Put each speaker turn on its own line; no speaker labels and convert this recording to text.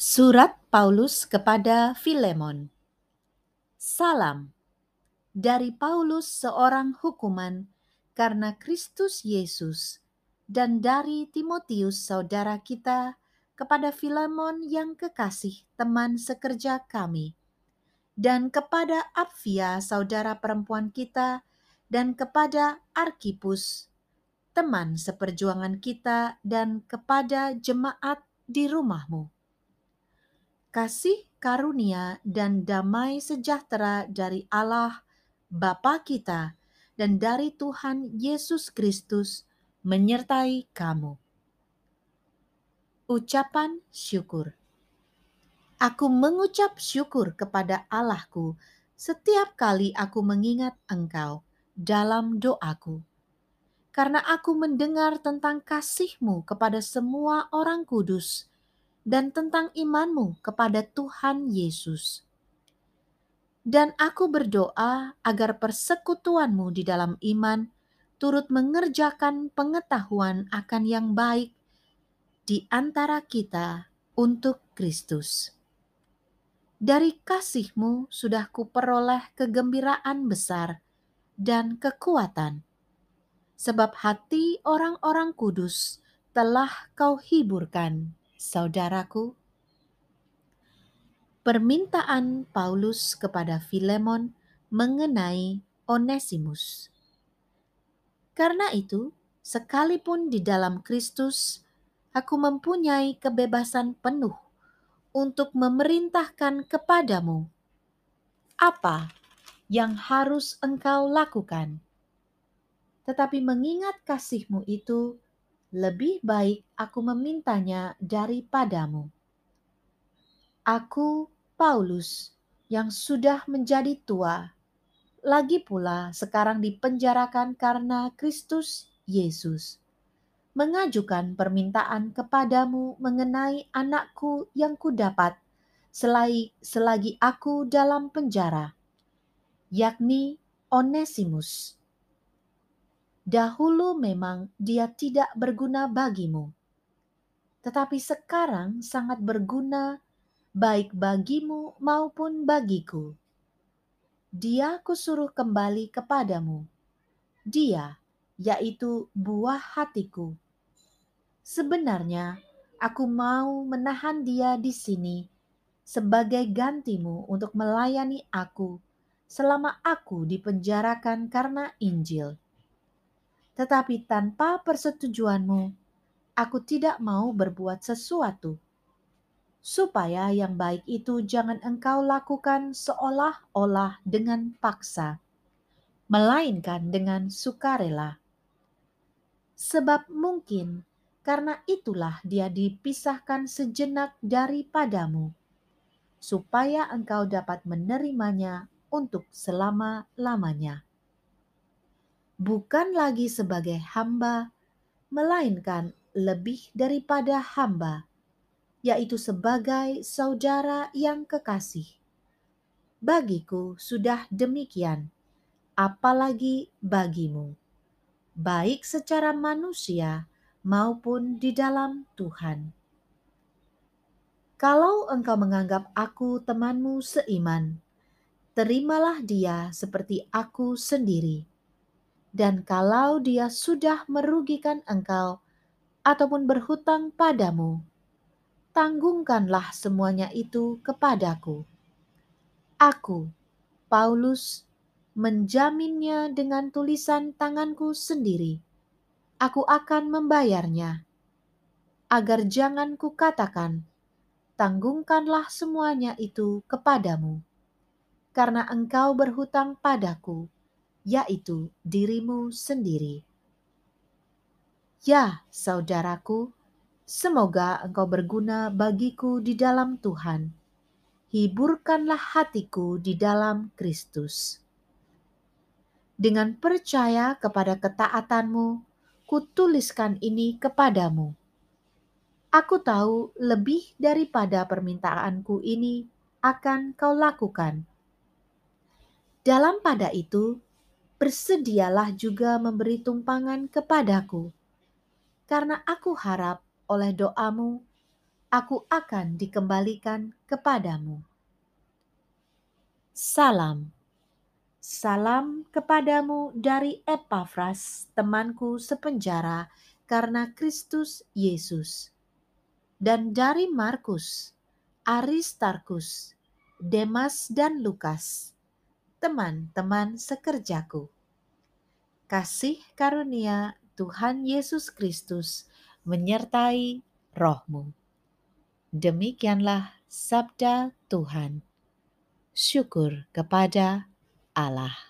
Surat Paulus kepada Filemon. Salam dari Paulus seorang hukuman karena Kristus Yesus dan dari Timotius saudara kita kepada Filemon yang kekasih teman sekerja kami dan kepada Apfia saudara perempuan kita dan kepada Arkipus teman seperjuangan kita dan kepada jemaat di rumahmu kasih karunia dan damai sejahtera dari Allah Bapa kita dan dari Tuhan Yesus Kristus menyertai kamu. Ucapan syukur. Aku mengucap syukur kepada Allahku setiap kali aku mengingat Engkau dalam doaku. Karena aku mendengar tentang kasihmu kepada semua orang kudus dan tentang imanmu kepada Tuhan Yesus. Dan aku berdoa agar persekutuanmu di dalam iman turut mengerjakan pengetahuan akan yang baik di antara kita untuk Kristus. Dari kasihmu sudah kuperoleh kegembiraan besar dan kekuatan, sebab hati orang-orang kudus telah kau hiburkan saudaraku. Permintaan Paulus kepada Filemon mengenai Onesimus. Karena itu, sekalipun di dalam Kristus, aku mempunyai kebebasan penuh untuk memerintahkan kepadamu apa yang harus engkau lakukan. Tetapi mengingat kasihmu itu, lebih baik aku memintanya daripadamu. Aku, Paulus, yang sudah menjadi tua, lagi pula sekarang dipenjarakan karena Kristus Yesus, mengajukan permintaan kepadamu mengenai anakku yang kudapat selagi, selagi aku dalam penjara, yakni Onesimus Dahulu memang dia tidak berguna bagimu, tetapi sekarang sangat berguna baik bagimu maupun bagiku. Dia kusuruh kembali kepadamu. Dia, yaitu buah hatiku. Sebenarnya, aku mau menahan dia di sini sebagai gantimu untuk melayani aku selama aku dipenjarakan karena Injil tetapi tanpa persetujuanmu, aku tidak mau berbuat sesuatu. Supaya yang baik itu jangan engkau lakukan seolah-olah dengan paksa, melainkan dengan sukarela. Sebab mungkin karena itulah dia dipisahkan sejenak daripadamu, supaya engkau dapat menerimanya untuk selama-lamanya bukan lagi sebagai hamba, melainkan lebih daripada hamba, yaitu sebagai saudara yang kekasih. Bagiku sudah demikian, apalagi bagimu, baik secara manusia maupun di dalam Tuhan. Kalau engkau menganggap aku temanmu seiman, terimalah dia seperti aku sendiri dan kalau dia sudah merugikan engkau ataupun berhutang padamu, tanggungkanlah semuanya itu kepadaku. Aku, Paulus, menjaminnya dengan tulisan tanganku sendiri. Aku akan membayarnya, agar jangan kukatakan, tanggungkanlah semuanya itu kepadamu, karena engkau berhutang padaku yaitu dirimu sendiri. Ya, saudaraku, semoga engkau berguna bagiku di dalam Tuhan. Hiburkanlah hatiku di dalam Kristus. Dengan percaya kepada ketaatanmu, kutuliskan ini kepadamu. Aku tahu lebih daripada permintaanku ini akan kau lakukan. Dalam pada itu, bersedialah juga memberi tumpangan kepadaku, karena aku harap oleh doamu aku akan dikembalikan kepadamu. Salam. Salam kepadamu dari Epafras, temanku sepenjara karena Kristus Yesus. Dan dari Markus, Aristarkus, Demas dan Lukas, teman-teman sekerjaku. Kasih karunia Tuhan Yesus Kristus menyertai rohmu. Demikianlah sabda Tuhan. Syukur kepada Allah.